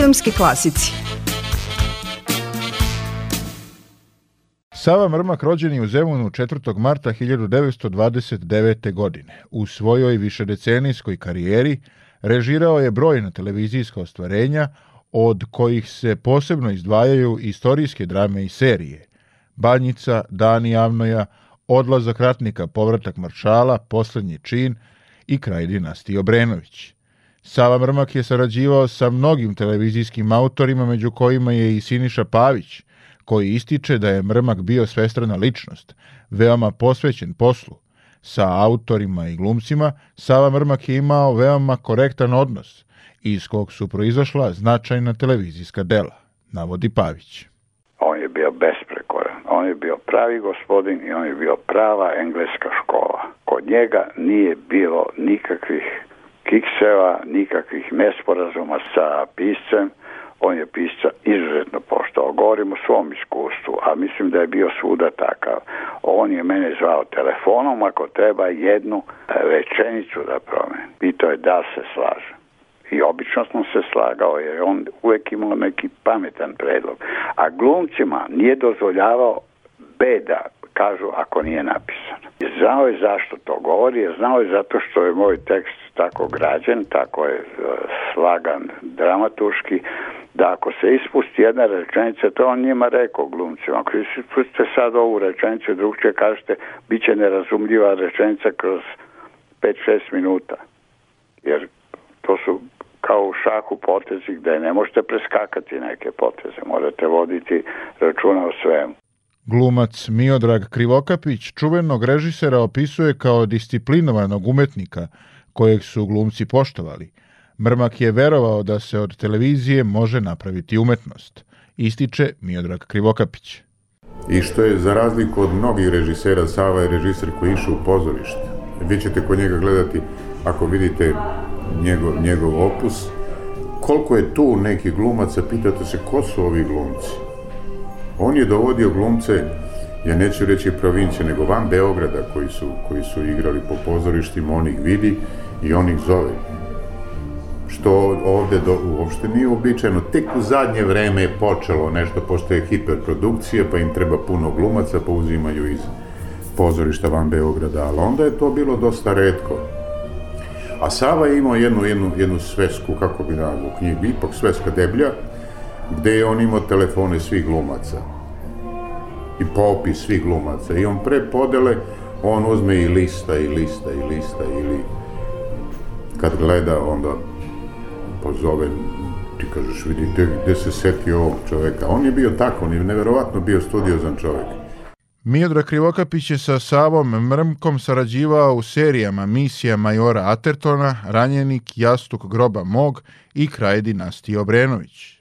Filmski klasici Sava Mrmak rođen je u Zemunu 4. marta 1929. godine. U svojoj višedecenijskoj karijeri režirao je brojna televizijska ostvarenja, od kojih se posebno izdvajaju istorijske drame i serije. Banjica, Dani Avnoja, Odlazak ratnika, povratak maršala, Poslednji čin i kraj dinastije Obrenović. Sava Mrmak je sarađivao sa mnogim televizijskim autorima, među kojima je i Siniša Pavić, koji ističe da je Mrmak bio svestrana ličnost, veoma posvećen poslu. Sa autorima i glumcima Sava Mrmak je imao veoma korektan odnos, iz kog su proizašla značajna televizijska dela, navodi Pavić. On je bio besprekoran, on je bio pravi gospodin i on je bio prava engleska škola. Kod njega nije bilo nikakvih kikseva, nikakvih nesporazuma sa piscem, on je pisca izuzetno poštovao. Govorim o svom iskustvu, a mislim da je bio svuda takav. On je mene zvao telefonom ako treba jednu rečenicu da promeni. Pitao je da se slaže. I obično sam se slagao jer on uvek imao neki pametan predlog. A glumcima nije dozvoljavao beda kažu ako nije napisan. Znao je zašto to govori, znao je zato što je moj tekst tako građen, tako je slagan dramatuški, da ako se ispusti jedna rečenica, to on njima rekao glumcima, ako ispustite sad ovu rečenicu, drugče kažete, bit će nerazumljiva rečenica kroz 5-6 minuta. Jer to su kao u šahu potezi gde ne možete preskakati neke poteze, morate voditi računa o svemu. Glumac Miodrag Krivokapić čuvenog režisera opisuje kao disciplinovanog umetnika kojeg su glumci poštovali. Mrmak je verovao da se od televizije može napraviti umetnost, ističe Miodrag Krivokapić. I što je za razliku od mnogih režisera, Sava je režiser koji išao u pozorište. Vi ćete kod njega gledati, ako vidite njegov, njegov opus, koliko je tu neki glumaca, pitate se ko su ovi glumci. On je dovodio glumce, ja neću reći provincije, nego van Beograda koji su, koji su igrali po pozorištima, on ih vidi i on ih zove. Što ovde do, uopšte nije uobičajeno. Tek u zadnje vreme je počelo nešto, pošto je hiperprodukcija, pa im treba puno glumaca, pa uzimaju iz pozorišta van Beograda, ali onda je to bilo dosta redko. A Sava je imao jednu, jednu, jednu svesku, kako bi nazvao knjigu, ipak sveska deblja, gde je on imao telefone svih glumaca i popis svih glumaca. I on pre podele on uzme i lista i lista i lista ili kad gleda onda pozove ti kažeš vidite gde se seti ovog čoveka. On je bio tako, on je neverovatno bio studiozan čovek. Miodrag Krivokapić je sa Savom Mrmkom sarađivao u serijama Misija majora Atertona, Ranjenik, Jastuk groba mog i Kraj dinastije Obrenović.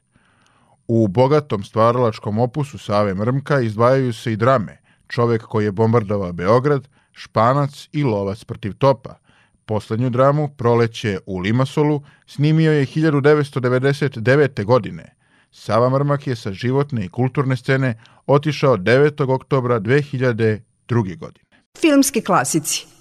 U bogatom stvaralačkom opusu Save Mrmka izdvajaju se i drame Čovek koji je bombardovao Beograd, Španac i Lovac protiv topa. Poslednju dramu, Proleće u Limasolu, snimio je 1999. godine. Sava Mrmak je sa životne i kulturne scene otišao 9. oktobra 2002. godine. Filmski klasici